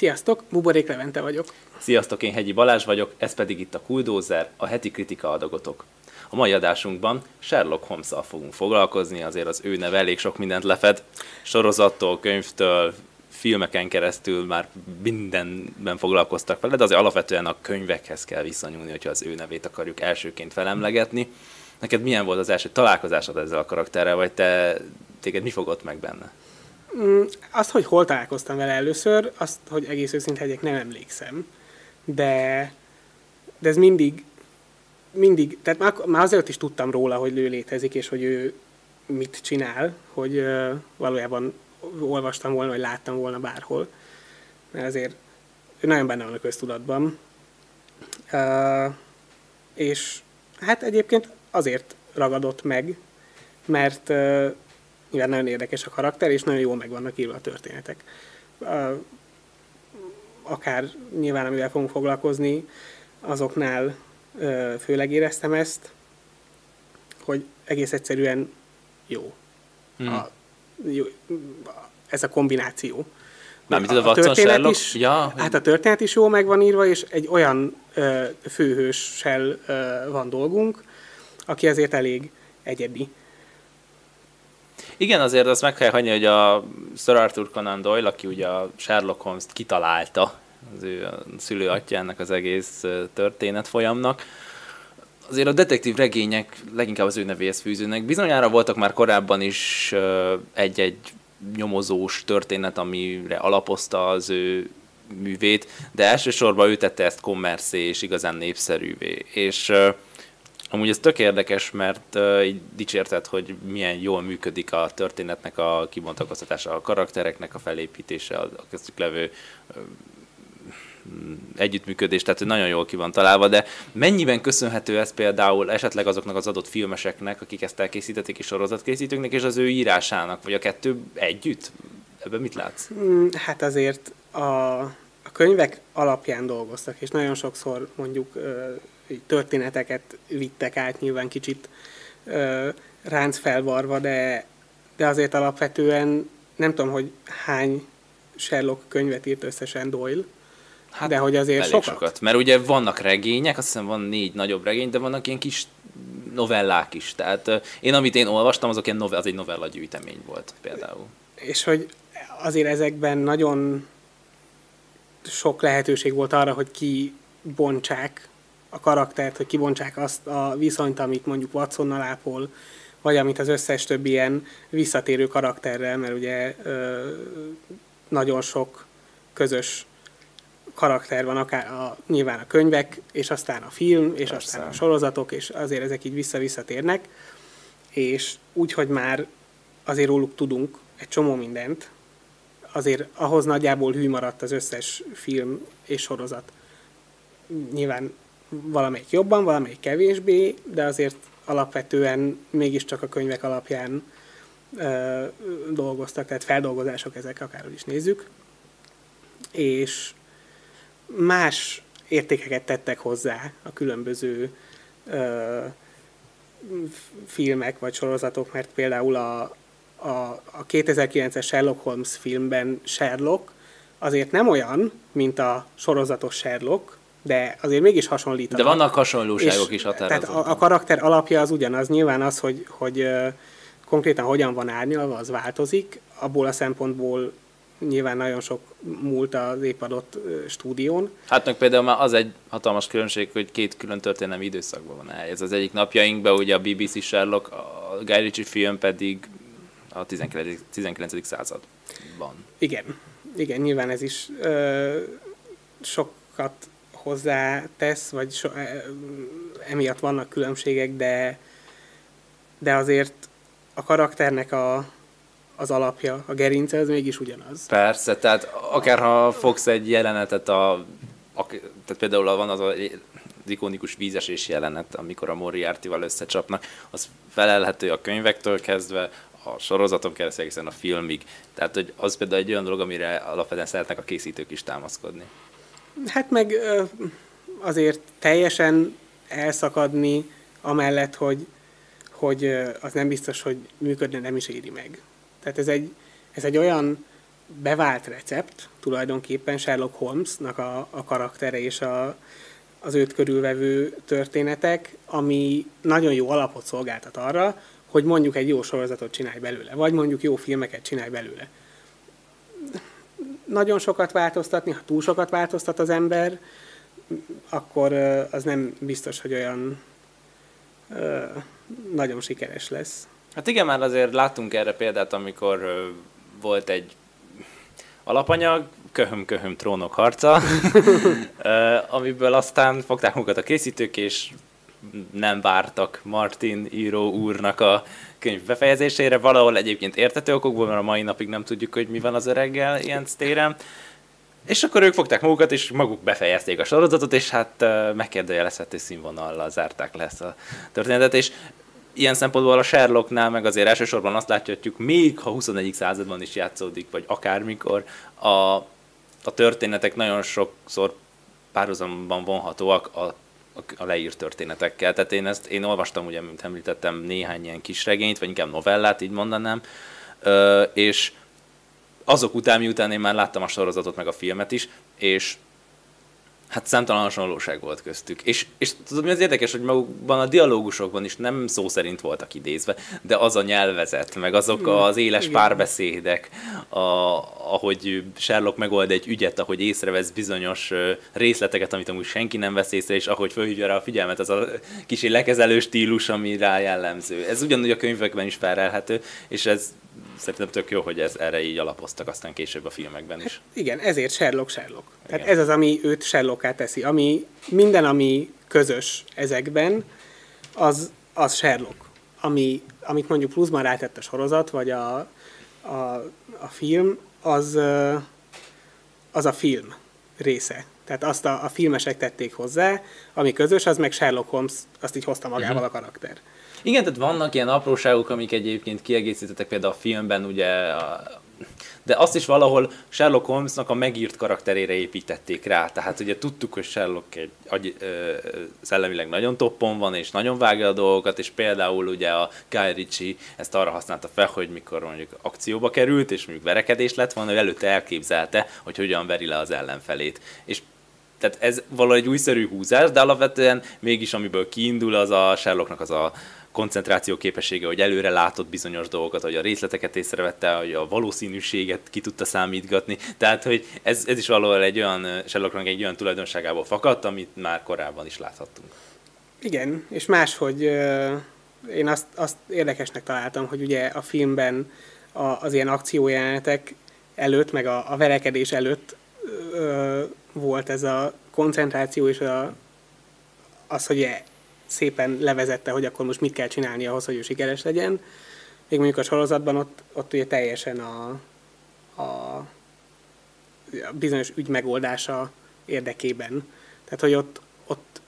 Sziasztok, Buborék Levente vagyok. Sziasztok, én Hegyi Balázs vagyok, ez pedig itt a Kuldózer, a heti kritika adagotok. A mai adásunkban Sherlock holmes fogunk foglalkozni, azért az ő neve elég sok mindent lefed. Sorozattól, könyvtől, filmeken keresztül már mindenben foglalkoztak vele, de azért alapvetően a könyvekhez kell visszanyúlni, hogyha az ő nevét akarjuk elsőként felemlegetni. Neked milyen volt az első találkozásod ezzel a karakterrel, vagy te, téged mi fogott meg benne? Mm, azt, hogy hol találkoztam vele először, azt, hogy egész őszinte legyek, nem emlékszem. De, de ez mindig, mindig, tehát már, már azért is tudtam róla, hogy ő létezik, és hogy ő mit csinál, hogy uh, valójában olvastam volna, vagy láttam volna bárhol. Mert azért ő nagyon benne van a köztudatban. Uh, és hát egyébként azért ragadott meg, mert uh, nyilván nagyon érdekes a karakter, és nagyon jól meg vannak írva a történetek. Akár nyilván, amivel fogunk foglalkozni, azoknál főleg éreztem ezt, hogy egész egyszerűen jó. Hmm. A, jó ez a kombináció. Mármint a, a történet is, ja. Hát a történet is jól meg van írva, és egy olyan ö, főhőssel ö, van dolgunk, aki azért elég egyedi. Igen, azért azt meg kell hagyni, hogy a Sir Arthur Conan Doyle, aki ugye a Sherlock Holmes-t kitalálta, az ő a szülő atyának az egész történet folyamnak, azért a detektív regények leginkább az ő nevéhez fűzőnek. Bizonyára voltak már korábban is egy-egy nyomozós történet, amire alapozta az ő művét, de elsősorban ő tette ezt kommerszé és igazán népszerűvé. És uh, amúgy ez tök érdekes, mert uh, így dicsérted, hogy milyen jól működik a történetnek a kibontakoztatása, a karaktereknek a felépítése, a köztük levő uh, együttműködés, tehát nagyon jól ki van találva, de mennyiben köszönhető ez például esetleg azoknak az adott filmeseknek, akik ezt elkészítették, és sorozatkészítőknek, és az ő írásának, vagy a kettő együtt? Ebben mit látsz? Mm, hát azért a, a könyvek alapján dolgoztak, és nagyon sokszor mondjuk történeteket vittek át, nyilván kicsit ránc felvarva, de, de azért alapvetően nem tudom, hogy hány Sherlock könyvet írt összesen Doyle, Hát de hogy azért sokat. sokat. Mert ugye vannak regények, azt hiszem van négy nagyobb regény, de vannak ilyen kis novellák is. Tehát én, amit én olvastam, azok ilyen novell, az egy novella gyűjtemény volt például. És hogy azért ezekben nagyon sok lehetőség volt arra, hogy kibontsák a karaktert, hogy kibontsák azt a viszonyt, amit mondjuk Watsonnal ápol, vagy amit az összes többi ilyen visszatérő karakterrel, mert ugye ö, nagyon sok közös karakter van, akár a, nyilván a könyvek, és aztán a film, és Persze. aztán a sorozatok, és azért ezek így vissza-visszatérnek, és úgy, hogy már azért róluk tudunk egy csomó mindent, azért ahhoz nagyjából hű maradt az összes film és sorozat. Nyilván valamelyik jobban, valamelyik kevésbé, de azért alapvetően mégiscsak a könyvek alapján ö, dolgoztak, tehát feldolgozások ezek, akárhogy is nézzük. És más értékeket tettek hozzá a különböző ö, filmek vagy sorozatok, mert például a, a, a 2009-es Sherlock Holmes filmben Sherlock azért nem olyan, mint a sorozatos Sherlock, de azért mégis hasonlít. De vannak hasonlóságok is határozottan. Tehát a, a karakter alapja az ugyanaz, nyilván az, hogy, hogy konkrétan hogyan van árnyalva, az változik, abból a szempontból nyilván nagyon sok múlt az épp adott stúdión. Hát meg például már az egy hatalmas különbség, hogy két külön történelmi időszakban van ez Az egyik napjainkban ugye a BBC Sherlock, a Guy Ritchie film pedig a 19. 19. században. Igen, igen, nyilván ez is ö, sokat hozzátesz, vagy so, emiatt vannak különbségek, de, de azért a karakternek a, az alapja, a gerince, az mégis ugyanaz. Persze, tehát akárha fogsz egy jelenetet, a, a tehát például van az a az ikonikus vízesés jelenet, amikor a Moriarty-val összecsapnak, az felelhető a könyvektől kezdve, a sorozaton keresztül egészen a filmig. Tehát, hogy az például egy olyan dolog, amire alapvetően szeretnek a készítők is támaszkodni. Hát meg azért teljesen elszakadni, amellett, hogy, hogy az nem biztos, hogy működne, nem is éri meg. Tehát ez egy, ez egy olyan bevált recept tulajdonképpen Sherlock Holmesnak a, a karaktere és a, az őt körülvevő történetek, ami nagyon jó alapot szolgáltat arra, hogy mondjuk egy jó sorozatot csinálj belőle, vagy mondjuk jó filmeket csinálj belőle. Nagyon sokat változtatni, ha túl sokat változtat az ember, akkor az nem biztos, hogy olyan nagyon sikeres lesz. Hát igen, már azért láttunk erre példát, amikor volt egy alapanyag, köhöm-köhöm trónok harca, amiből aztán fogták magukat a készítők, és nem vártak Martin író úrnak a könyv befejezésére, valahol egyébként értető okokból, mert a mai napig nem tudjuk, hogy mi van az öreggel ilyen téren. És akkor ők fogták magukat, és maguk befejezték a sorozatot, és hát megkérdőjelezhető színvonallal zárták le ezt a történetet, és ilyen szempontból a Sherlocknál meg azért elsősorban azt láthatjuk, még ha 21. században is játszódik, vagy akármikor, a, a történetek nagyon sokszor párhuzamban vonhatóak a, a, leírt történetekkel. Tehát én ezt én olvastam, ugye, mint említettem, néhány ilyen kis regényt, vagy inkább novellát, így mondanám, és azok után, miután én már láttam a sorozatot, meg a filmet is, és hát számtalan hasonlóság volt köztük. És, és tudod, mi az érdekes, hogy magukban a dialógusokban is nem szó szerint voltak idézve, de az a nyelvezet, meg azok az éles Igen. párbeszédek, a, ahogy Sherlock megold egy ügyet, ahogy észrevesz bizonyos részleteket, amit amúgy senki nem vesz észre, és ahogy fölhívja rá a figyelmet, az a kicsi lekezelő stílus, ami rá jellemző. Ez ugyanúgy a könyvekben is felelhető, és ez szerintem tök jó, hogy ez erre így alapoztak aztán később a filmekben is. Hát igen, ezért Sherlock Sherlock. Igen. Tehát ez az, ami őt Sherlocká teszi. Ami, minden, ami közös ezekben, az, az Sherlock. Ami, amit mondjuk pluszban rátett a sorozat, vagy a, a, a film, az, az a film része. Tehát azt a, a filmesek tették hozzá, ami közös, az meg Sherlock Holmes, azt így hozta magával uh-huh. a karakter. Igen, tehát vannak ilyen apróságok, amik egyébként kiegészítettek például a filmben, ugye, de azt is valahol Sherlock Holmesnak a megírt karakterére építették rá. Tehát ugye tudtuk, hogy Sherlock egy agy, ö, szellemileg nagyon toppon van, és nagyon vágja a dolgokat, és például ugye a Guy Ritchie ezt arra használta fel, hogy mikor mondjuk akcióba került, és mondjuk verekedés lett volna, ő előtte elképzelte, hogy hogyan veri le az ellenfelét. És tehát ez valahogy újszerű húzás, de alapvetően mégis amiből kiindul az a Sherlocknak az a koncentráció képessége, hogy előre látott bizonyos dolgokat, hogy a részleteket észrevette, hogy a valószínűséget ki tudta számítgatni. Tehát, hogy ez, ez is valahol egy olyan, Sherlocknak egy olyan tulajdonságából fakadt, amit már korábban is láthattunk. Igen, és máshogy én azt, azt érdekesnek találtam, hogy ugye a filmben a, az ilyen akciójelenetek előtt, meg a, a verekedés előtt ö, volt ez a koncentráció és a, az, hogy szépen levezette, hogy akkor most mit kell csinálni ahhoz, hogy ő sikeres legyen. Még mondjuk a sorozatban ott, ott ugye teljesen a, a bizonyos ügy megoldása érdekében. Tehát, hogy ott, ott,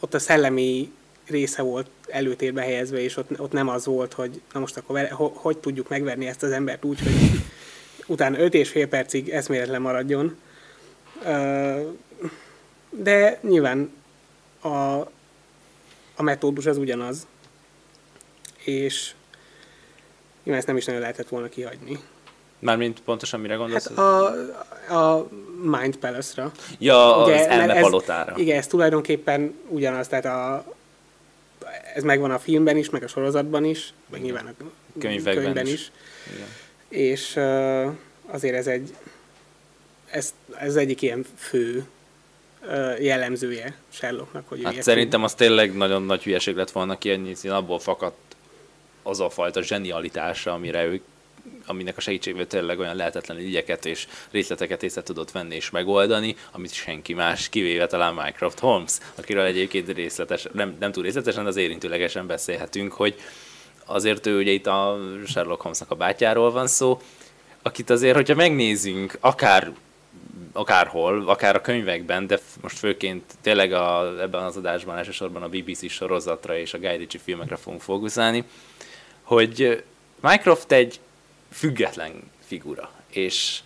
ott a szellemi része volt előtérbe helyezve, és ott, ott nem az volt, hogy na most akkor vele, hogy, hogy tudjuk megverni ezt az embert úgy, hogy utána 5 és fél percig eszméletlen maradjon. De nyilván a, a metódus az ugyanaz, és nyilván ezt nem is nagyon lehetett volna kihagyni. Mármint pontosan mire gondolsz? Hát a, a Mind Palace-ra. Ja, Ugye, az elme palotára. Igen, ez tulajdonképpen ugyanaz, tehát a, ez megvan a filmben is, meg a sorozatban is, meg nyilván a könyvekben könyvben is. is. Igen. És uh, azért ez egy ez, ez egyik ilyen fő jellemzője Sherlocknak. Hogy hát szerintem az tényleg nagyon nagy hülyeség lett volna kiadni, hiszen abból fakadt az a fajta zsenialitása, amire ők aminek a segítségével tényleg olyan lehetetlen ügyeket és részleteket észre tudott venni és megoldani, amit senki más, kivéve talán Mycroft Holmes, akiről egyébként részletes, nem, nem túl részletesen, de az érintőlegesen beszélhetünk, hogy azért ő ugye itt a Sherlock Holmesnak a bátyáról van szó, akit azért, hogyha megnézünk, akár akárhol, akár a könyvekben, de most főként tényleg a, ebben az adásban elsősorban a BBC sorozatra és a Guy Ritchie filmekre fogunk fókuszálni, hogy Mycroft egy független figura, és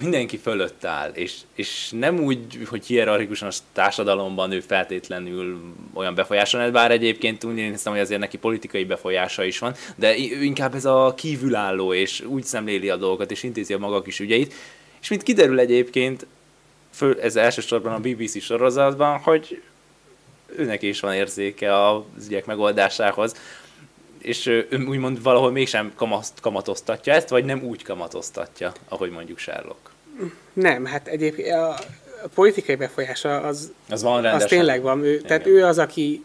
mindenki fölött áll, és, és nem úgy, hogy hierarchikusan a társadalomban ő feltétlenül olyan befolyáson, bár egyébként úgy hiszem, hogy azért neki politikai befolyása is van, de ő inkább ez a kívülálló, és úgy szemléli a dolgokat, és intézi a maga kis ügyeit, és mint kiderül egyébként, föl, ez elsősorban a BBC sorozatban, hogy őnek is van érzéke az ügyek megoldásához, és ő úgymond valahol mégsem kamaszt, kamatoztatja ezt, vagy nem úgy kamatoztatja, ahogy mondjuk Sherlock. Nem, hát egyébként a, a politikai befolyása az, az, van rendesen. az tényleg van. Ő, tehát ő az, aki,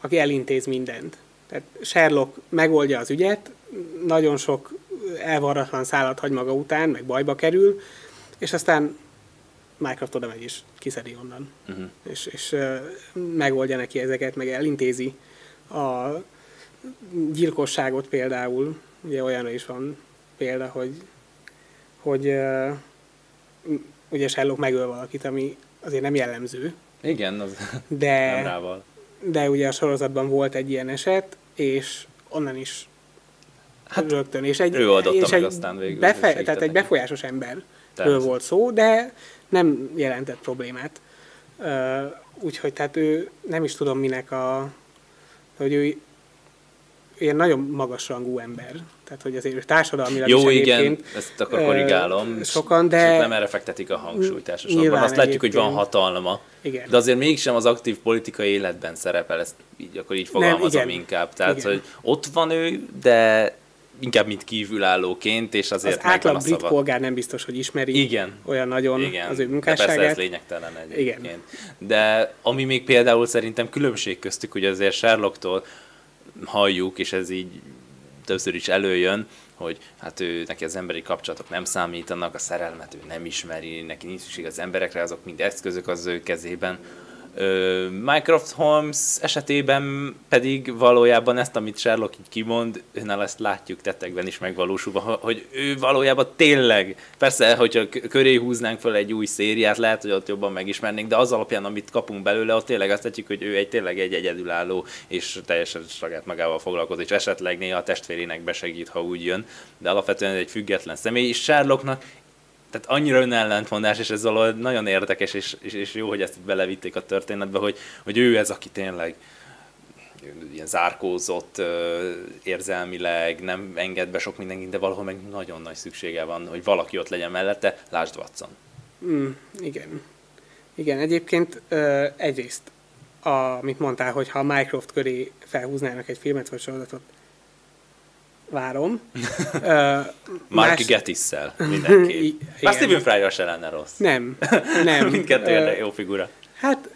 aki elintéz mindent. Tehát Sherlock megoldja az ügyet, nagyon sok elvarratlan szállat hagy maga után, meg bajba kerül, és aztán Minecraft oda megy és kiszedi onnan. Uh-huh. És, és megoldja neki ezeket, meg elintézi a gyilkosságot például. Ugye olyanra is van példa, hogy, hogy ugye Sherlock megöl valakit, ami azért nem jellemző. Igen, az de, nem rával. De ugye a sorozatban volt egy ilyen eset, és onnan is hát, rögtön. És egy, ő adott és meg egy aztán végül. Befe- tehát egy befolyásos emberről volt szó, de nem jelentett problémát. Úgyhogy tehát ő nem is tudom minek a, hogy ő ilyen nagyon magas rangú ember. Tehát, hogy azért társadalmilag Jó, is igen, ezt akkor korrigálom. Sokan, de... nem erre fektetik a hangsúlyt elsősorban. Azt látjuk, hogy van hatalma. Igen. De azért mégsem az aktív politikai életben szerepel, ezt így, akkor így fogalmazom nem, igen. inkább. Tehát, igen. hogy ott van ő, de inkább mint kívülállóként, és azért Az átlag brit polgár nem biztos, hogy ismeri Igen. olyan nagyon Igen. az ő munkásságát. De persze ez lényegtelen egyébként. Igen. De ami még például szerintem különbség köztük, hogy azért Sherlocktól halljuk, és ez így többször is előjön, hogy hát ő, neki az emberi kapcsolatok nem számítanak, a szerelmet ő nem ismeri, neki nincs szükség az emberekre, azok mind eszközök az ő kezében. Minecraft Holmes esetében pedig valójában ezt, amit Sherlock így kimond, őnál ezt látjuk tettekben is megvalósulva, hogy ő valójában tényleg, persze, hogyha köré húznánk fel egy új szériát, lehet, hogy ott jobban megismernénk, de az alapján, amit kapunk belőle, ott tényleg azt tetjük, hogy ő egy tényleg egy egyedülálló, és teljesen saját magával foglalkozik, és esetleg néha a testvérének besegít, ha úgy jön, de alapvetően egy független személy, és Sherlocknak tehát annyira önellentmondás, és ez valahol nagyon érdekes, és, és, és jó, hogy ezt belevitték a történetbe, hogy, hogy ő ez, aki tényleg ilyen zárkózott érzelmileg, nem enged be sok mindenkit, de valahol meg nagyon nagy szüksége van, hogy valaki ott legyen mellette, lásd Watson. Mm, igen. Igen, egyébként egyrészt, amit mondtál, hogy ha Minecraft köré felhúznának egy filmet vagy sorozatot, várom. uh, Marky Gettisszel mindenki. Már Stephen Fry se lenne rossz. Nem, nem. Mindkettő uh, jó figura. Hát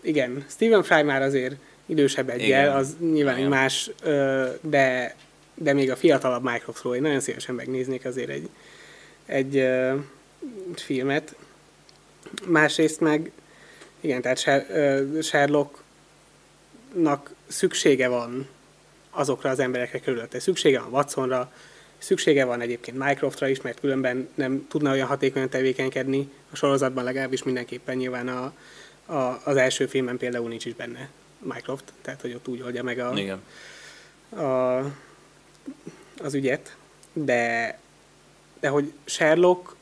igen, Stephen Fry már azért idősebb egyel, az nyilván igen. egy más, uh, de, de még a fiatalabb Microsoftról én nagyon szívesen megnéznék azért egy, egy uh, filmet. Másrészt meg, igen, tehát Sherlocknak szüksége van azokra az emberekre körülötte. Szüksége van Watsonra, szüksége van egyébként Mycroftra is, mert különben nem tudna olyan hatékonyan tevékenykedni. A sorozatban legalábbis mindenképpen nyilván a, a, az első filmben például nincs is benne Mycroft, tehát hogy ott úgy oldja meg a, Igen. a, az ügyet, de, de hogy Sherlock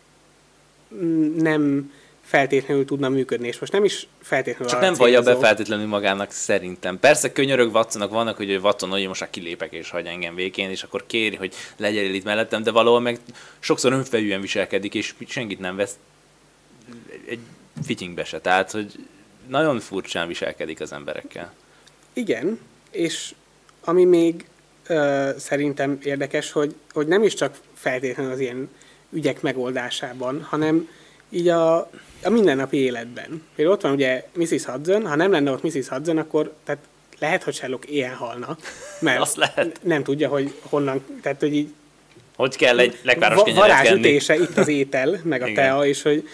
nem feltétlenül tudna működni, és most nem is feltétlenül Csak nem vallja be feltétlenül magának szerintem. Persze könyörög Watsonnak vannak, hogy Watson, hogy most már kilépek és hagy engem végén, és akkor kéri, hogy legyen itt mellettem, de valahol meg sokszor önfelűen viselkedik, és senkit nem vesz egy fittingbe se. Tehát, hogy nagyon furcsán viselkedik az emberekkel. Igen, és ami még ö, szerintem érdekes, hogy, hogy nem is csak feltétlenül az ilyen ügyek megoldásában, hanem így a, a mindennapi életben. Például ott van ugye Mrs. Hudson, ha nem lenne ott Mrs. Hudson, akkor tehát lehet, hogy Sherlock ilyen halna, mert Azt lehet. nem tudja, hogy honnan, tehát hogy így hogy kell egy lekváros va- varázsütése itt az étel, meg a Igen. tea, és hogy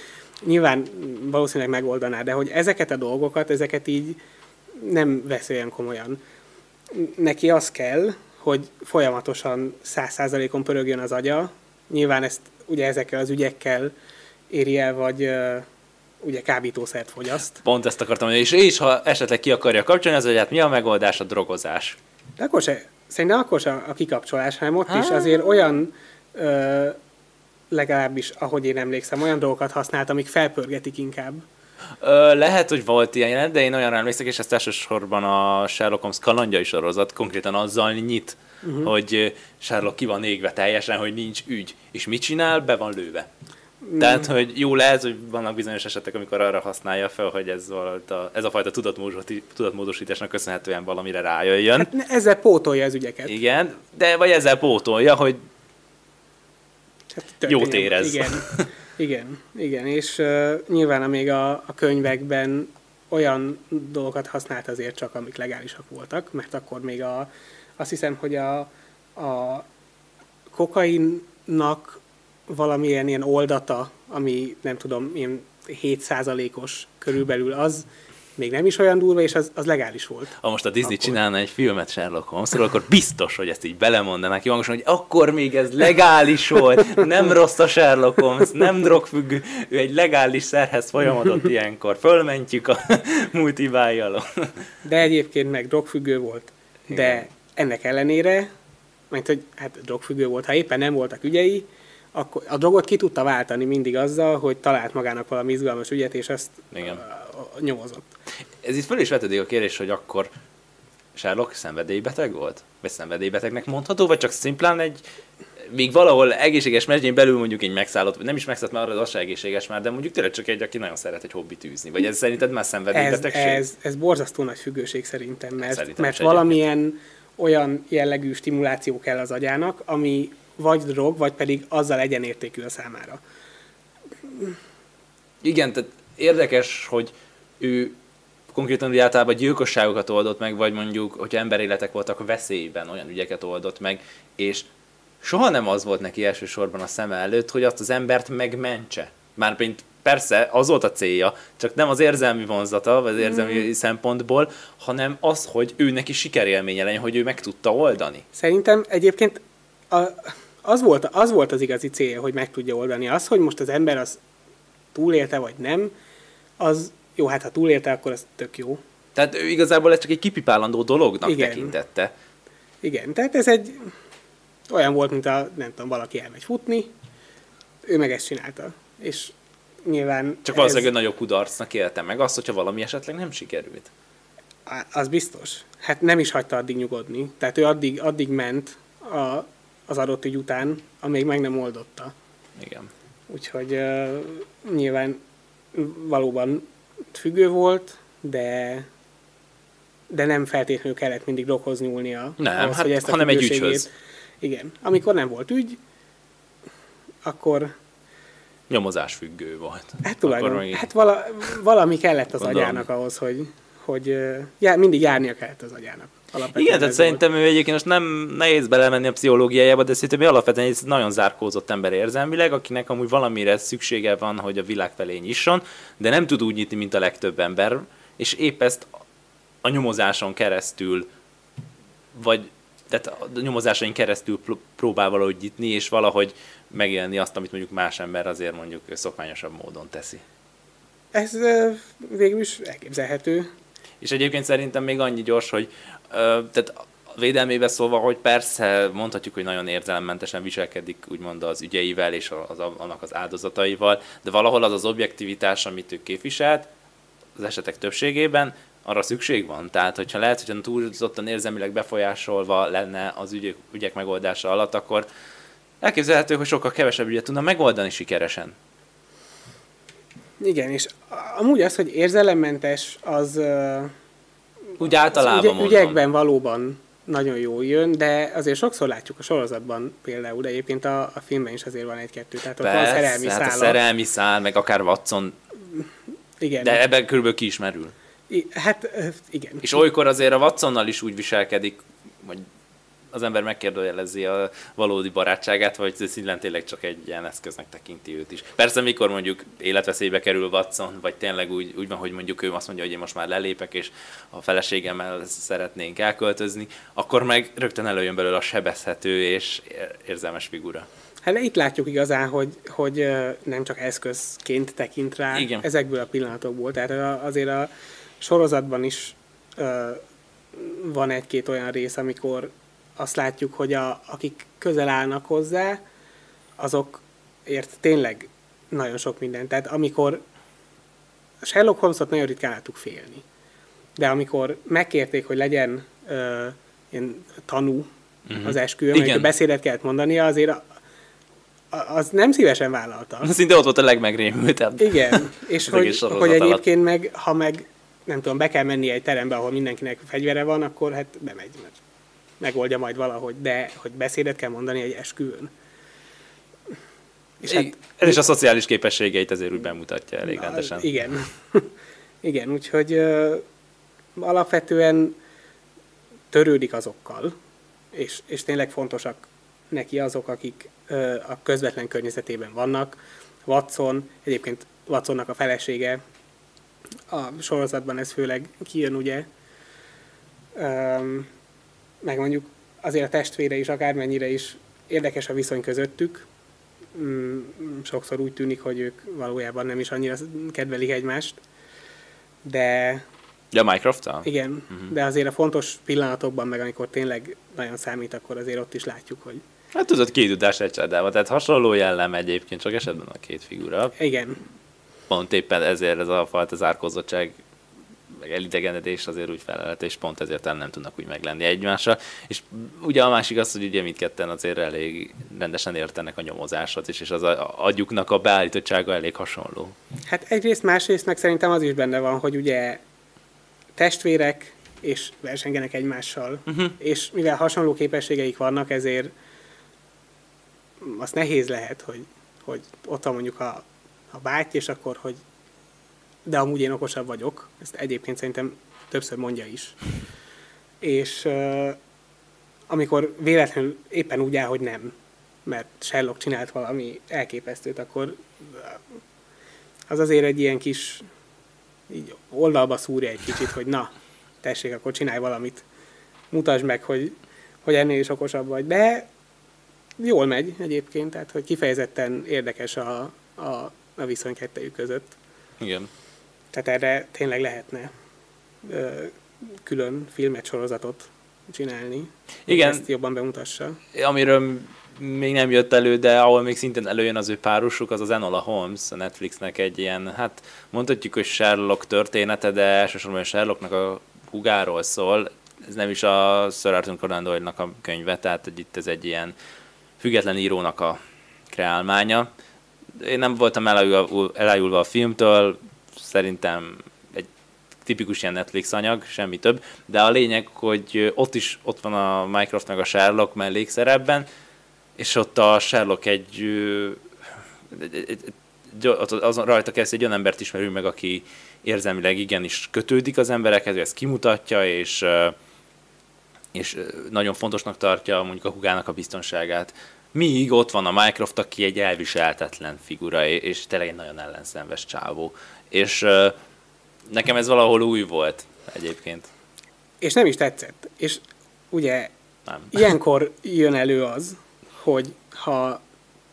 nyilván valószínűleg megoldaná, de hogy ezeket a dolgokat, ezeket így nem vesz olyan komolyan. Neki az kell, hogy folyamatosan száz százalékon pörögjön az agya. Nyilván ezt ugye ezekkel az ügyekkel éri el, vagy ugye kábítószert fogyaszt. Pont ezt akartam mondani, és, és ha esetleg ki akarja kapcsolni, az hogy hát mi a megoldás a drogozás? De akkor se, szerintem akkor se a kikapcsolás, hanem ott Há. is azért olyan ö, legalábbis, ahogy én emlékszem, olyan dolgokat használt, amik felpörgetik inkább. Ö, lehet, hogy volt ilyen jelenet, de én olyan emlékszek, és ezt elsősorban a Sherlock Holmes kalandjai sorozat konkrétan azzal nyit, uh-huh. hogy Sherlock ki van égve teljesen, hogy nincs ügy. És mit csinál? Be van lőve. Mm. Tehát, hogy jó lehet, hogy vannak bizonyos esetek, amikor arra használja fel, hogy ez, a, ez a fajta tudatmódosításnak köszönhetően valamire rájöjjön. Hát ezzel pótolja az ügyeket. Igen, de vagy ezzel pótolja, hogy hát, jót érez. Igen, igen, igen. és uh, nyilván még a, a könyvekben olyan dolgokat használt azért csak, amik legálisak voltak, mert akkor még a, azt hiszem, hogy a, a kokainnak valamilyen ilyen oldata, ami nem tudom, ilyen 7%-os körülbelül az, még nem is olyan durva, és az, az legális volt. Ha most a Disney akkor... csinálna egy filmet Sherlock Holmesról, akkor biztos, hogy ezt így belemondanák hangosan, hogy akkor még ez legális volt, nem rossz a Sherlock Holmes, nem drogfüggő, ő egy legális szerhez folyamodott ilyenkor, fölmentjük a multibájjal. De egyébként meg drogfüggő volt. De Igen. ennek ellenére, mert hogy hát drogfüggő volt, ha éppen nem voltak ügyei, akkor a drogot ki tudta váltani mindig azzal, hogy talált magának valami izgalmas ügyet, és ezt Igen. Uh, nyomozott. Ez itt föl is vetődik a kérdés, hogy akkor Sherlock szenvedélybeteg volt? Vagy szenvedélybetegnek mondható, vagy csak szimplán egy még valahol egészséges mesdjén belül mondjuk egy megszállott, nem is megszállt, mert arra az se egészséges már, de mondjuk tényleg csak egy, aki nagyon szeret egy hobbit űzni. Vagy ez szerinted már szenvedélybetegség? Ez, ez, ez borzasztó nagy függőség szerintem, mert, szerintem mert valamilyen olyan jellegű stimuláció kell az agyának, ami vagy drog, vagy pedig azzal egyenértékű a számára. Igen, tehát érdekes, hogy ő konkrétan ugye általában gyilkosságokat oldott meg, vagy mondjuk, hogyha emberéletek voltak veszélyben, olyan ügyeket oldott meg, és soha nem az volt neki elsősorban a szeme előtt, hogy azt az embert megmentse. Mármint persze az volt a célja, csak nem az érzelmi vonzata, vagy az érzelmi mm. szempontból, hanem az, hogy ő neki sikerélménye legyen, hogy ő meg tudta oldani. Szerintem egyébként a, az volt, az volt az igazi célja, hogy meg tudja oldani. Az, hogy most az ember az túlélte vagy nem, az jó, hát ha túlélte, akkor az tök jó. Tehát ő igazából ez csak egy kipipálandó dolognak Igen. tekintette. Igen, tehát ez egy olyan volt, mint a, nem tudom, valaki elmegy futni, ő meg ezt csinálta. És nyilván... Csak valószínűleg ez... nagyobb kudarcnak élte meg azt, hogyha valami esetleg nem sikerült. Az biztos. Hát nem is hagyta addig nyugodni. Tehát ő addig, addig ment a, az adott ügy után, amíg meg nem oldotta. Igen. Úgyhogy uh, nyilván valóban függő volt, de de nem feltétlenül kellett mindig droghoz nyúlnia. Nem, ahhoz, hát, hogy ezt a hanem egy ügyhöz. Igen. Amikor nem volt ügy, akkor... Nyomozás függő volt. Hát tulajdonképpen. Meg... Hát vala, valami kellett az Gondolom. agyának ahhoz, hogy, hogy já, mindig járnia kellett az agyának. Alapvetően Igen, tehát szerintem ő egyébként most nem nehéz belemenni a pszichológiájába, de szerintem alapvetően egy nagyon zárkózott ember érzelmileg, akinek amúgy valamire szüksége van, hogy a világ felé nyisson, de nem tud úgy nyitni, mint a legtöbb ember, és épp ezt a nyomozáson keresztül, vagy tehát a nyomozásain keresztül próbál valahogy nyitni, és valahogy megélni azt, amit mondjuk más ember azért mondjuk szokványosabb módon teszi. Ez végül is elképzelhető. És egyébként szerintem még annyi gyors, hogy tehát védelmébe szólva, hogy persze mondhatjuk, hogy nagyon érzelemmentesen viselkedik úgymond az ügyeivel és az, annak az áldozataival, de valahol az az objektivitás, amit ő képviselt, az esetek többségében, arra szükség van. Tehát, hogyha lehet, hogyha túlzottan érzelmileg befolyásolva lenne az ügyek, ügyek megoldása alatt, akkor elképzelhető, hogy sokkal kevesebb ügyet tudna megoldani sikeresen. Igen, és amúgy az, hogy érzelemmentes, az úgy általában ügy, ügyekben valóban nagyon jól jön, de azért sokszor látjuk a sorozatban például, de egyébként a, a filmben is azért van egy-kettő, tehát ott Persze, van szerelmi hát a szerelmi szál, meg akár Watson, igen. de ebben körülbelül ki ismerül. I, hát igen. És olykor azért a Watsonnal is úgy viselkedik, hogy az ember megkérdőjelezi a valódi barátságát, vagy szintén tényleg csak egy ilyen eszköznek tekinti őt is. Persze, mikor mondjuk életveszélybe kerül Watson, vagy tényleg úgy, úgy van, hogy mondjuk ő azt mondja, hogy én most már lelépek, és a feleségemmel szeretnénk elköltözni, akkor meg rögtön előjön belőle a sebezhető és érzelmes figura. Hát itt látjuk igazán, hogy, hogy nem csak eszközként tekint rá Igen. ezekből a pillanatokból. Tehát azért a sorozatban is van egy-két olyan rész, amikor azt látjuk, hogy a, akik közel állnak hozzá, azok ért tényleg nagyon sok minden. Tehát amikor Sherlock Holmesot nagyon ritkán láttuk félni. De amikor megkérték, hogy legyen ö, ilyen tanú uh-huh. az esküvőn, amikor beszédet kellett mondania, azért a, a, az nem szívesen vállalta. Szinte ott volt a legmegrémültebb. Igen, és hogy, hogy egyébként meg, ha meg nem tudom, be kell menni egy terembe, ahol mindenkinek fegyvere van, akkor hát bemegy, mert megoldja majd valahogy, de hogy beszédet kell mondani egy esküvőn. És hát, ez is a szociális képességeit azért úgy bemutatja elég rendesen. Igen. igen, úgyhogy ö, alapvetően törődik azokkal, és, és tényleg fontosak neki azok, akik ö, a közvetlen környezetében vannak. Watson, egyébként Watsonnak a felesége, a sorozatban ez főleg kijön, ugye, meg mondjuk azért a testvére is, akármennyire is érdekes a viszony közöttük, Mm, sokszor úgy tűnik, hogy ők valójában nem is annyira kedvelik egymást, de... Ja, minecraft -tal? Igen, uh-huh. de azért a fontos pillanatokban, meg amikor tényleg nagyon számít, akkor azért ott is látjuk, hogy... Hát tudod, két tudás egy csodával, tehát hasonló jellem egyébként, csak esetben a két figura. Igen. Pont éppen ezért ez a fajta zárkozottság meg elidegenedés azért úgy felelhet, és pont ezért nem tudnak úgy meglenni egymásra. És ugye a másik az, hogy ugye mindketten azért elég rendesen értenek a nyomozáshoz is, és az agyuknak a beállítottsága elég hasonló. Hát egyrészt, másrészt meg szerintem az is benne van, hogy ugye testvérek és versengenek egymással, uh-huh. és mivel hasonló képességeik vannak, ezért az nehéz lehet, hogy, hogy ott van mondjuk a, a báty, és akkor, hogy de amúgy én okosabb vagyok, ezt egyébként szerintem többször mondja is. És amikor véletlenül éppen úgy áll, hogy nem, mert Sherlock csinált valami elképesztőt, akkor az azért egy ilyen kis így oldalba szúrja egy kicsit, hogy na, tessék, akkor csinálj valamit, mutasd meg, hogy, hogy ennél is okosabb vagy. De jól megy egyébként, tehát hogy kifejezetten érdekes a, a, a viszony kettejük között. Igen. Tehát erre tényleg lehetne ö, külön filmet, sorozatot csinálni. Igen. Ezt jobban bemutassa. Amiről még nem jött elő, de ahol még szintén előjön az ő párosuk, az az Enola Holmes, a Netflixnek egy ilyen, hát mondhatjuk, hogy Sherlock története, de elsősorban a Sherlocknak a hugáról szól. Ez nem is a Sir Arthur Conan Doyle-nak a könyve, tehát hogy itt ez egy ilyen független írónak a kreálmánya. Én nem voltam elájulva, elájulva a filmtől, szerintem egy tipikus ilyen Netflix anyag, semmi több, de a lényeg, hogy ott is ott van a Minecraft meg a Sherlock mellékszerepben, és ott a Sherlock egy, egy, egy, egy azon rajta kezd egy olyan embert ismerünk meg, aki érzelmileg igenis kötődik az emberekhez, ezt kimutatja, és, és nagyon fontosnak tartja mondjuk a hugának a biztonságát. Míg ott van a Minecraft, aki egy elviselhetetlen figura, és tényleg egy nagyon ellenszenves csávó és nekem ez valahol új volt egyébként. És nem is tetszett. És ugye nem. ilyenkor jön elő az, hogy ha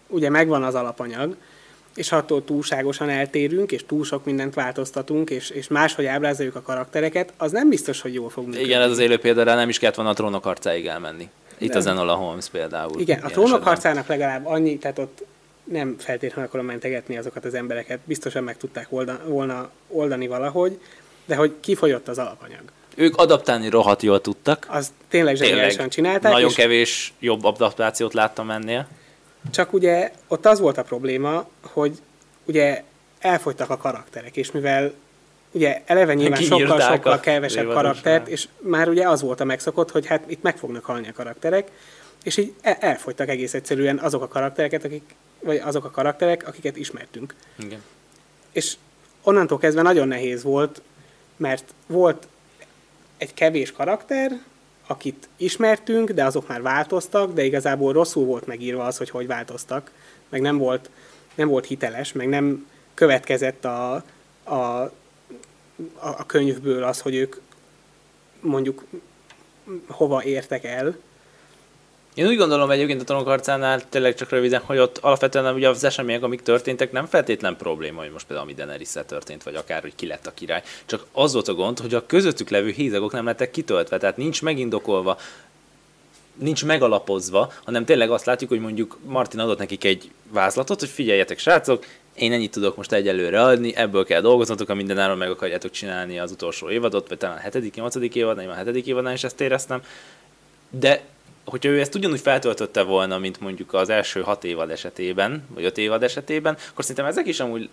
ugye megvan az alapanyag, és attól túlságosan eltérünk, és túl sok mindent változtatunk, és, és máshogy ábrázoljuk a karaktereket, az nem biztos, hogy jól fog működni. Igen, ez az élő példára nem is kellett volna a trónok arcáig elmenni. Itt nem. az Enola Holmes például. Igen, a trónok harcának legalább annyi, tehát ott nem feltétlenül akarom mentegetni azokat az embereket, biztosan meg tudták volna oldani valahogy, de hogy kifogyott az alapanyag. Ők adaptálni rohadt jól tudtak. Az tényleg zseniálisan csinálták. Nagyon és kevés jobb adaptációt láttam ennél. Csak ugye ott az volt a probléma, hogy ugye elfogytak a karakterek, és mivel ugye eleve nyilván sokkal-sokkal kevesebb karaktert, és már ugye az volt a megszokott, hogy hát itt meg fognak halni a karakterek, és így elfogytak egész egyszerűen azok a karaktereket, akik vagy azok a karakterek, akiket ismertünk. Igen. És onnantól kezdve nagyon nehéz volt, mert volt egy kevés karakter, akit ismertünk, de azok már változtak, de igazából rosszul volt megírva az, hogy hogy változtak, meg nem volt, nem volt hiteles, meg nem következett a, a, a könyvből az, hogy ők mondjuk hova értek el, én úgy gondolom egyébként a trónokharcánál tényleg csak röviden, hogy ott alapvetően ugye az események, amik történtek, nem feltétlen probléma, hogy most például ami daenerys történt, vagy akár, hogy ki lett a király. Csak az volt a gond, hogy a közöttük levő hézagok nem lettek kitöltve, tehát nincs megindokolva nincs megalapozva, hanem tényleg azt látjuk, hogy mondjuk Martin adott nekik egy vázlatot, hogy figyeljetek srácok, én ennyit tudok most egyelőre adni, ebből kell dolgoznatok, a mindenáron meg akarjátok csinálni az utolsó évadot, vagy talán a hetedik, nyolcadik évad, nem a hetedik évadnál is ezt éreztem. De hogyha ő ezt ugyanúgy feltöltötte volna, mint mondjuk az első hat évad esetében, vagy öt évad esetében, akkor szerintem ezek is amúgy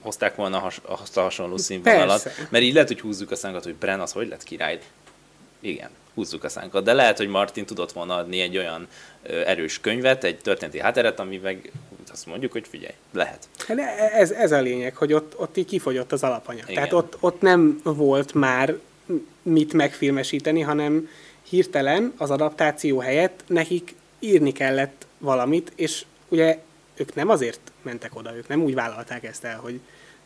hozták volna has, azt a hasonló színvonalat. Persze. Mert így lehet, hogy húzzuk a szánkat, hogy Bren az hogy lett király. Igen, húzzuk a szánkat. De lehet, hogy Martin tudott volna adni egy olyan ö, erős könyvet, egy történeti hátteret, ami meg azt mondjuk, hogy figyelj, lehet. Hát ez, ez a lényeg, hogy ott, ott így kifogyott az alapanyag. Igen. Tehát ott, ott nem volt már mit megfilmesíteni, hanem hirtelen az adaptáció helyett nekik írni kellett valamit, és ugye ők nem azért mentek oda, ők nem úgy vállalták ezt el, hogy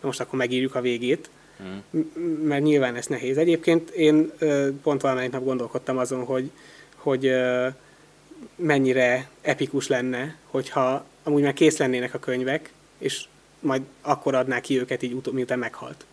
na most akkor megírjuk a végét, Hmm. m- mert nyilván ez nehéz. Egyébként én ö, pont valamelyik nap gondolkodtam azon, hogy, hogy ö, mennyire epikus lenne, hogyha amúgy már kész lennének a könyvek, és majd akkor adnák ki őket így utó, miután meghalt.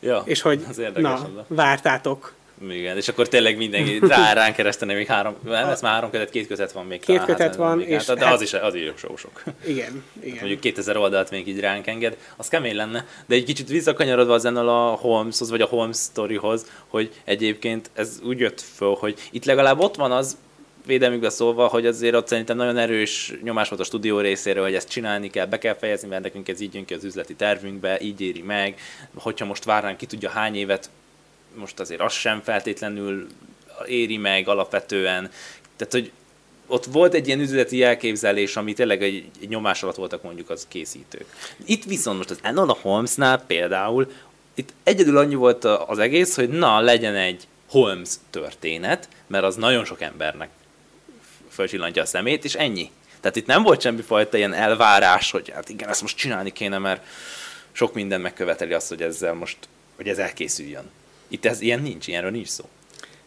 Ja, És hogy na, az vártátok. Igen, és akkor tényleg mindenki rá, ránk kereszteni még három, nem, ez már három kötet, két kötet van még. Két talán, kötet hát, van, még és hát, de hát- az is, az is sok, sok. Igen, igen. Mondjuk 2000 oldalt még így ránk enged, az kemény lenne, de egy kicsit visszakanyarodva az ennél a Holmeshoz, vagy a Holmes sztorihoz, hogy egyébként ez úgy jött föl, hogy itt legalább ott van az, védelmükbe szólva, hogy azért ott szerintem nagyon erős nyomás volt a stúdió részéről, hogy ezt csinálni kell, be kell fejezni, mert nekünk ez így jön ki az üzleti tervünkbe, így éri meg. Hogyha most várnánk ki tudja hány évet, most azért az sem feltétlenül éri meg alapvetően. Tehát, hogy ott volt egy ilyen üzleti elképzelés, ami tényleg egy, egy nyomás alatt voltak mondjuk az készítők. Itt viszont most az Enola Holmesnál például, itt egyedül annyi volt az egész, hogy na, legyen egy Holmes történet, mert az nagyon sok embernek fölcsillantja a szemét, és ennyi. Tehát itt nem volt semmifajta ilyen elvárás, hogy hát igen, ezt most csinálni kéne, mert sok minden megköveteli azt, hogy ezzel most, hogy ez elkészüljön. Itt ez ilyen nincs, ilyenről nincs szó.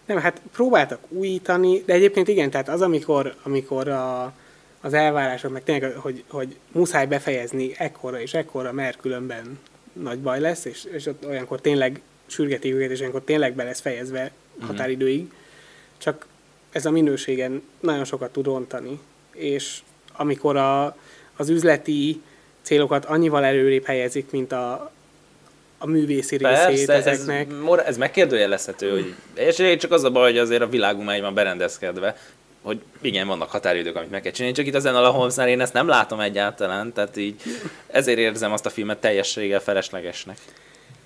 Nem, hát próbáltak újítani, de egyébként igen, tehát az, amikor, amikor a, az elvárások, meg tényleg, hogy, hogy muszáj befejezni ekkora és ekkora, mert különben nagy baj lesz, és, és ott olyankor tényleg sürgetik őket, és olyankor tényleg be lesz fejezve határidőig. Csak ez a minőségen nagyon sokat tud rontani, és amikor a, az üzleti célokat annyival előrébb helyezik, mint a, a művészi részét Persze, ez, ezeknek. mor- ez megkérdőjelezhető, hogy és csak az a baj, hogy azért a világunk már van berendezkedve, hogy igen, vannak határidők, amit meg kell csinálni, csak itt ezen a Holmesnál én ezt nem látom egyáltalán, tehát így ezért érzem azt a filmet teljességgel feleslegesnek.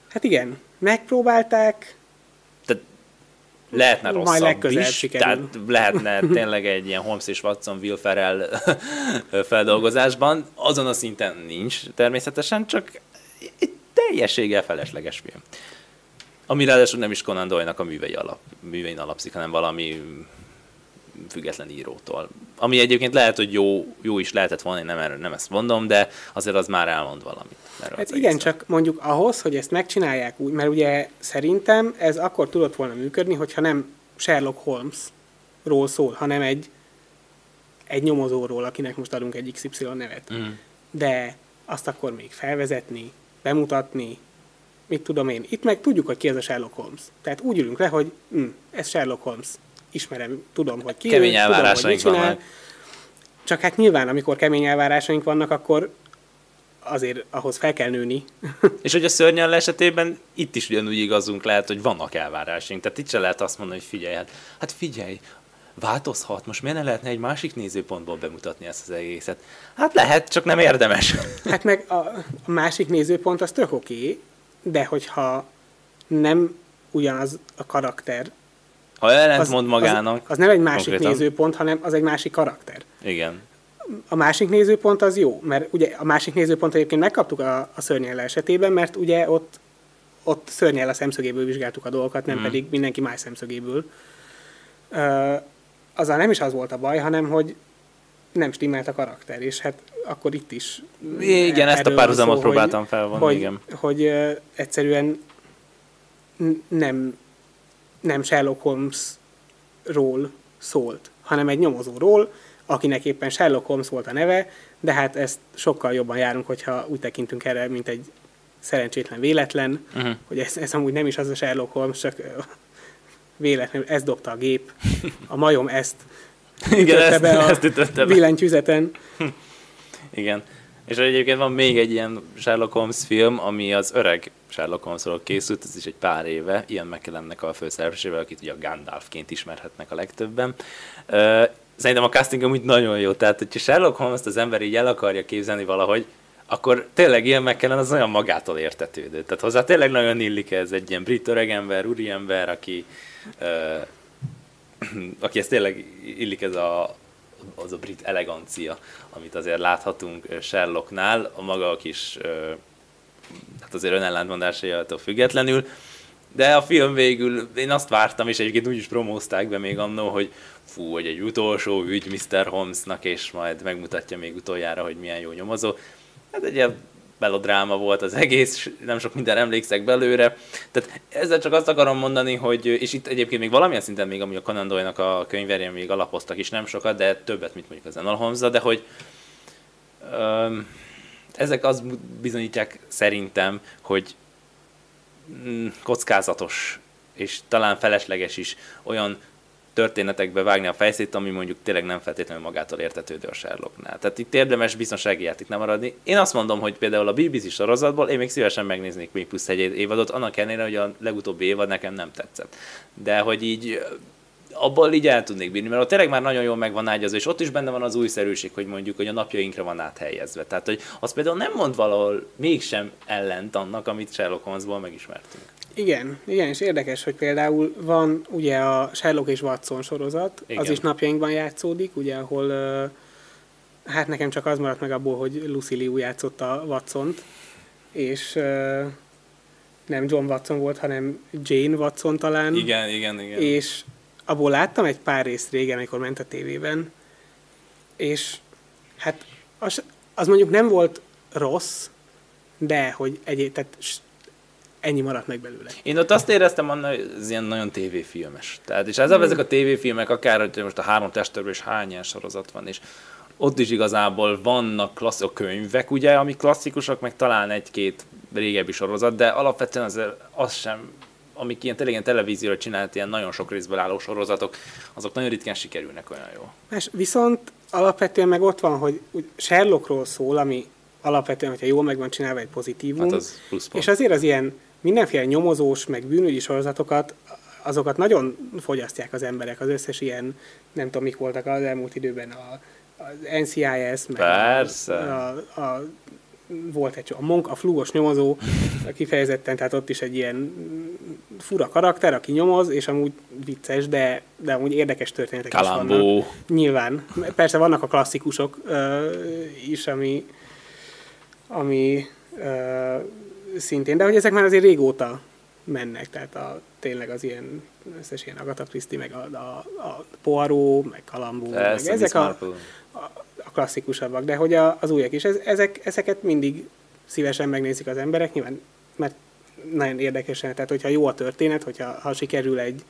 Hát igen, megpróbálták, Tehát lehetne Majd rosszabb legközelebb is, sikerül. tehát lehetne tényleg egy ilyen Holmes és Watson Will Ferrell feldolgozásban, azon a szinten nincs természetesen, csak teljességgel felesleges film. Ami ráadásul nem is Conan Doyle-nak a művei alap, művein alapszik, hanem valami független írótól. Ami egyébként lehet, hogy jó, jó is lehetett volna, én nem, erről, nem ezt mondom, de azért az már elmond valamit. Hát igen, csak mondjuk ahhoz, hogy ezt megcsinálják úgy, mert ugye szerintem ez akkor tudott volna működni, hogyha nem Sherlock Holmesról szól, hanem egy, egy nyomozóról, akinek most adunk egy XY nevet. Mm. De azt akkor még felvezetni, bemutatni, mit tudom én. Itt meg tudjuk, hogy ki ez a Sherlock Holmes. Tehát úgy ülünk le, hogy hm, ez Sherlock Holmes. Ismerem, tudom, hogy ki ő, Kemény tudom, hogy elvárásaink mit csinál. vannak. Csak hát nyilván, amikor kemény elvárásaink vannak, akkor azért ahhoz fel kell nőni. És hogy a szörnyel esetében itt is ugyanúgy igazunk lehet, hogy vannak elvárásaink. Tehát itt se lehet azt mondani, hogy figyelj, hát, hát figyelj, változhat, most miért ne lehetne egy másik nézőpontból bemutatni ezt az egészet? Hát lehet, csak nem érdemes. Hát meg a, a másik nézőpont az tök oké, okay, de hogyha nem ugyanaz a karakter, Ha ellent mond magának. az, az nem egy másik konkrétan. nézőpont, hanem az egy másik karakter. Igen. A másik nézőpont az jó, mert ugye a másik nézőpont egyébként megkaptuk a, a szörnyel esetében, mert ugye ott, ott szörnyel a szemszögéből vizsgáltuk a dolgokat, nem Mhm. pedig mindenki más szemszögéből. Ö, azzal nem is az volt a baj, hanem hogy nem stimmelt a karakter, és hát akkor itt is Igen, ezt a párhuzamot próbáltam hogy, felvonni, hogy, igen. Hogy ö, egyszerűen nem, nem Sherlock Holmesról szólt, hanem egy nyomozóról, akinek éppen Sherlock Holmes volt a neve, de hát ezt sokkal jobban járunk, hogyha úgy tekintünk erre, mint egy szerencsétlen véletlen, Uh-huh. hogy ez, ez amúgy nem is az a Sherlock Holmes, csak véletlenül ezt dobta a gép, a majom ezt Igen, ezt, be a ezt ütötte be. billentyűzeten. Igen. És egyébként van még egy ilyen Sherlock Holmes film, ami az öreg Sherlock Holmesról készült, ez is egy pár éve, ilyen McKellennek a főszereplésével, akit ugye a Gandalfként ismerhetnek a legtöbben. Szerintem a casting amúgy nagyon jó, tehát hogyha Sherlock holmes az ember így el akarja képzelni valahogy, akkor tényleg ilyen McKellen az olyan magától értetődő. Tehát hozzá tényleg nagyon illik ez egy ilyen brit öregember, úriember, aki, aki ez tényleg illik ez a, az a brit elegancia, amit azért láthatunk Sherlocknál, a maga kis ö, hát azért önellentmondásaiától függetlenül, de a film végül, én azt vártam, és egyébként úgy is promózták be még annó, hogy fú, hogy egy utolsó ügy Mr. Holmesnak, és majd megmutatja még utoljára, hogy milyen jó nyomozó. Hát egy ilyen melodráma volt az egész, nem sok minden emlékszek belőle. Tehát ezzel csak azt akarom mondani, hogy, és itt egyébként még valamilyen szinten még amúgy a Conan Doyle-nak a könyverén még alapoztak is nem sokat, de többet, mint mondjuk az holmes de hogy öm, ezek az bizonyítják szerintem, hogy mm, kockázatos és talán felesleges is olyan történetekbe vágni a fejszét, ami mondjuk tényleg nem feltétlenül magától értetődő a Sherlocknál. Tehát itt érdemes biztonsági játéknál maradni. Én azt mondom, hogy például a BBC sorozatból én még szívesen megnéznék még plusz egy évadot, annak ellenére, hogy a legutóbbi évad nekem nem tetszett. De hogy így abból így el tudnék bírni, mert ott tényleg már nagyon jól meg van ágyazva, és ott is benne van az újszerűség, hogy mondjuk, hogy a napjainkra van áthelyezve. Tehát, hogy az például nem mond valahol mégsem ellent annak, amit Sherlock Holmesból megismertünk. Igen, igen, és érdekes, hogy például van ugye a Sherlock és Watson sorozat, igen. az is napjainkban játszódik, ugye, ahol hát nekem csak az maradt meg abból, hogy Lucy Liu játszotta Watson-t, és nem John Watson volt, hanem Jane Watson talán. Igen, igen, igen. És abból láttam egy pár részt régen, amikor ment a tévében, és hát az, az mondjuk nem volt rossz, de hogy egy, tehát ennyi maradt meg belőle. Én ott azt éreztem, hogy ez ilyen nagyon tévéfilmes. Tehát, és ezzel hmm. ezek a tévéfilmek, akár hogy most a három testőrből és hány ilyen sorozat van, és ott is igazából vannak klasszik könyvek, ugye, ami klasszikusak, meg talán egy-két régebbi sorozat, de alapvetően az, az sem, amik ilyen, tényleg ilyen televízióra csinált, ilyen nagyon sok részből álló sorozatok, azok nagyon ritkán sikerülnek olyan jó. És viszont alapvetően meg ott van, hogy Sherlockról szól, ami alapvetően, hogyha jól meg van csinálva egy pozitívum, hát az és azért az ilyen mindenféle nyomozós, meg bűnügyi sorozatokat, azokat nagyon fogyasztják az emberek, az összes ilyen, nem tudom, mik voltak az elmúlt időben, a, az NCIS, meg Persze. A, a, a, volt egy a Monk, a flugos nyomozó, kifejezetten, tehát ott is egy ilyen fura karakter, aki nyomoz, és amúgy vicces, de, de amúgy érdekes történetek Kalambó. is vannak. Nyilván. Persze vannak a klasszikusok uh, is, ami, ami uh, szintén, de hogy ezek már azért régóta mennek, tehát a, tényleg az ilyen, összes ilyen Agatha Christie, meg a, a, a Poirot, meg Kalambó, meg ezek a, a, a klasszikusabbak, de hogy a, az újak is, ez, ezek, ezeket mindig szívesen megnézik az emberek, nyilván, mert nagyon érdekesen, tehát hogyha jó a történet, hogyha ha sikerül egy,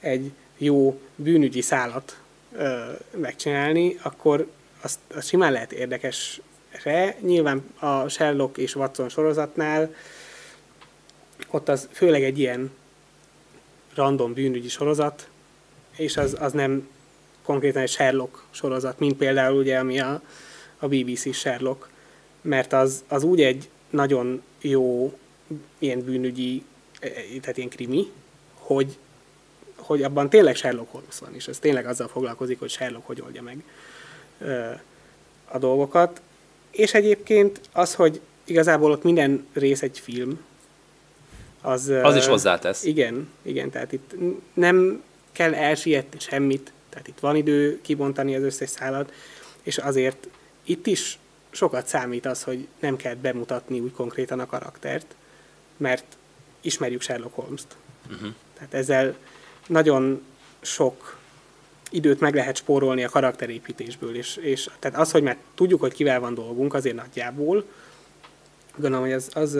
egy jó bűnügyi szálat ö, megcsinálni, akkor azt, azt simán lehet érdekes re. Nyilván a Sherlock és Watson sorozatnál ott az főleg egy ilyen random bűnügyi sorozat, és az, az nem konkrétan egy Sherlock sorozat, mint például ugye, ami a, a BBC Sherlock, mert az, az úgy egy nagyon jó ilyen bűnügyi, e, e, tehát ilyen krimi, hogy, hogy abban tényleg Sherlock Holmes van, és ez tényleg azzal foglalkozik, hogy Sherlock hogy oldja meg a dolgokat, és egyébként az, hogy igazából ott minden rész egy film, az... Az is hozzátesz. Igen, igen, tehát itt nem kell elsietni semmit, tehát itt van idő kibontani az összes szállat, és azért itt is sokat számít az, hogy nem kell bemutatni úgy konkrétan a karaktert, mert ismerjük Sherlock Holmes-t. Uh-huh. Tehát ezzel nagyon sok időt meg lehet spórolni a karakterépítésből, és, és tehát az, hogy már tudjuk, hogy kivel van dolgunk, azért nagyjából, gondolom, hogy az, az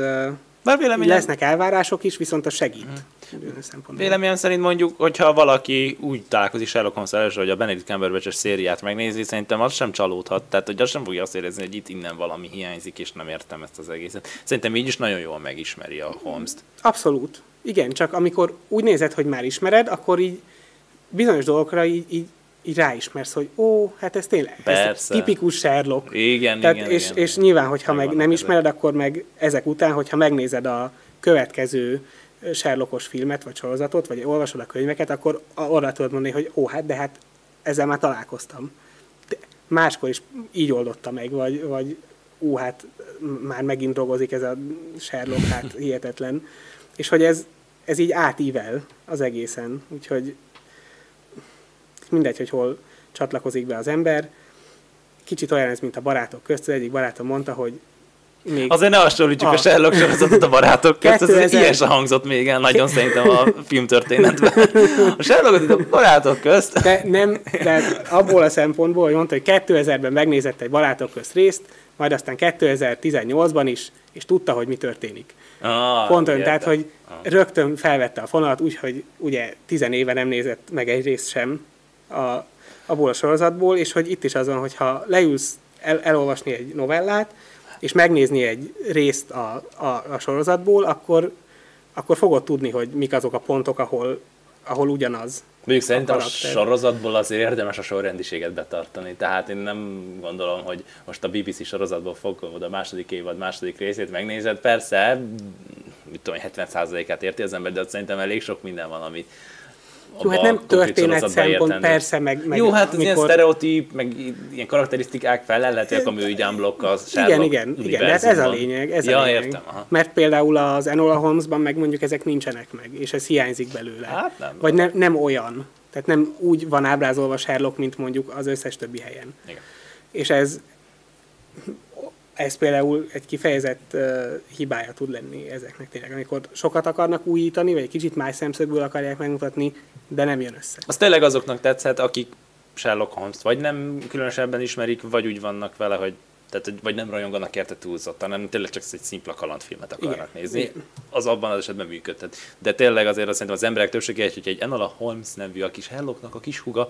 Bár véleményem... lesznek elvárások is, viszont a segít. Hmm. Véleményem szerint mondjuk, hogyha valaki úgy találkozik Sherlock Holmes első, hogy a Benedict Cumberbatch-es szériát megnézi, szerintem az sem csalódhat. Tehát, hogy az sem fogja azt érezni, hogy itt innen valami hiányzik, és nem értem ezt az egészet. Szerintem így is nagyon jól megismeri a Holmes-t. Abszolút. Igen, csak amikor úgy nézed, hogy már ismered, akkor így bizonyos dolgokra így, így így ráismersz, hogy ó, hát ez tényleg ez Persze. tipikus Sherlock. Igen, Tehát igen, és, igen. és nyilván, hogyha meg nem ezek. ismered, akkor meg ezek után, hogyha megnézed a következő Sherlockos filmet, vagy sorozatot, vagy olvasod a könyveket, akkor arra tudod mondani, hogy ó, hát de hát ezzel már találkoztam. De máskor is így oldotta meg, vagy, vagy ú, hát már megint dolgozik ez a Sherlock, hát hihetetlen. És hogy ez, ez így átível az egészen. Úgyhogy mindegy, hogy hol csatlakozik be az ember. Kicsit olyan ez, mint a barátok közt. Az egyik barátom mondta, hogy még Azért ne hasonlítsuk a, A- Sherlock sorozatot a barátok közt, ez 2000 ilyen se hangzott még el nagyon szerintem a filmtörténetben. A Sherlockot itt a barátok közt. De nem, de abból a szempontból, hogy mondta, hogy 2000-ben megnézett egy barátok közt részt, majd aztán 2018-ban is, és tudta, hogy mi történik. Ah, Pont értem. tehát, hogy rögtön felvette a fonalat, úgyhogy ugye tizenéve nem nézett meg egy részt sem a, abból a sorozatból, és hogy itt is azon, hogyha leülsz el, elolvasni egy novellát, és megnézni egy részt a, a, a sorozatból, akkor, akkor fogod tudni, hogy mik azok a pontok, ahol, ahol ugyanaz. Mondjuk szerintem a karakter. sorozatból azért érdemes a sorrendiséget betartani. Tehát én nem gondolom, hogy most a BBC sorozatból fogod a második évad második részét megnézed. Persze, mit tudom, 70%-át érti az ember, de ott szerintem elég sok minden van, ami Jó, hát nem történet szempont, persze, meg, meg Jó, hát az ilyen amikor- sztereotíp, meg ilyen karakterisztikák felelhetőek a műügy unblock a Igen, igen, igen, de hát ez a lényeg. Ez ja, a lényeg. értem. Aha. Mert például az Enola Holmesban meg mondjuk ezek nincsenek meg, és ez hiányzik belőle. Hát nem. Vagy ne, nem olyan. Tehát nem úgy van ábrázolva Sherlock, mint mondjuk az összes többi helyen. Igen. És ez, ez például egy kifejezett uh, hibája tud lenni ezeknek tényleg, amikor sokat akarnak újítani, vagy egy kicsit más szemszögből akarják megmutatni, de nem jön össze. Az tényleg azoknak tetszett, akik Sherlock Holmes-t vagy nem különösebben ismerik, vagy úgy vannak vele, hogy tehát, vagy nem rajonganak érte túlzottan, hanem tényleg csak egy szimpla kalandfilmet akarnak Igen, nézni. igen. Az abban az esetben működhet. De tényleg azért azt szerintem az emberek többsége, hogy egy Enola Holmes nevű a kis Sherlocknak a kis huga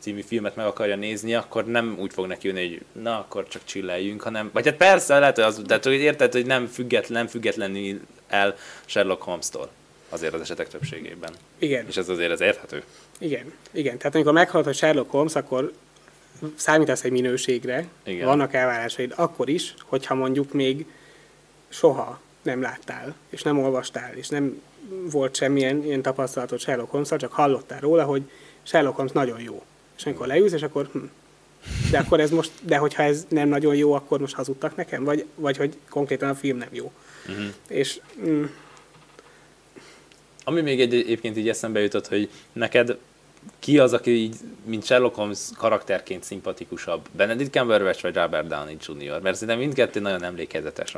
című filmet meg akarja nézni, akkor nem úgy fog neki jönni, hogy na, akkor csak chilleljünk, hanem, vagy hát persze, lehet, hogy az, tehát, hogy érted, hogy nem független, függetlenül el Sherlock Holmes-tól azért az esetek többségében. Igen. És ez azért ez érthető. Igen, igen. Tehát amikor meghallod, hogy Sherlock Holmes, akkor számítasz egy minőségre, Igen. vannak elvárásaid, akkor is, hogyha mondjuk még soha nem láttál, és nem olvastál, és nem volt semmilyen ilyen tapasztalatod Sherlock holmes csak hallottál róla, hogy Sherlock Holmes nagyon jó. És amikor leülsz, és akkor hm, de akkor ez most, de hogyha ez nem nagyon jó, akkor most hazudtak nekem? Vagy, vagy hogy konkrétan a film nem jó. Uh-huh. És mm, Ami még egy, egyébként így eszembe jutott, hogy neked ki az, aki így, mint Sherlock Holmes karakterként szimpatikusabb? Benedict Cumberbatch vagy Robert Downey Jr.? Mert szerintem mindkettő nagyon emlékezetes.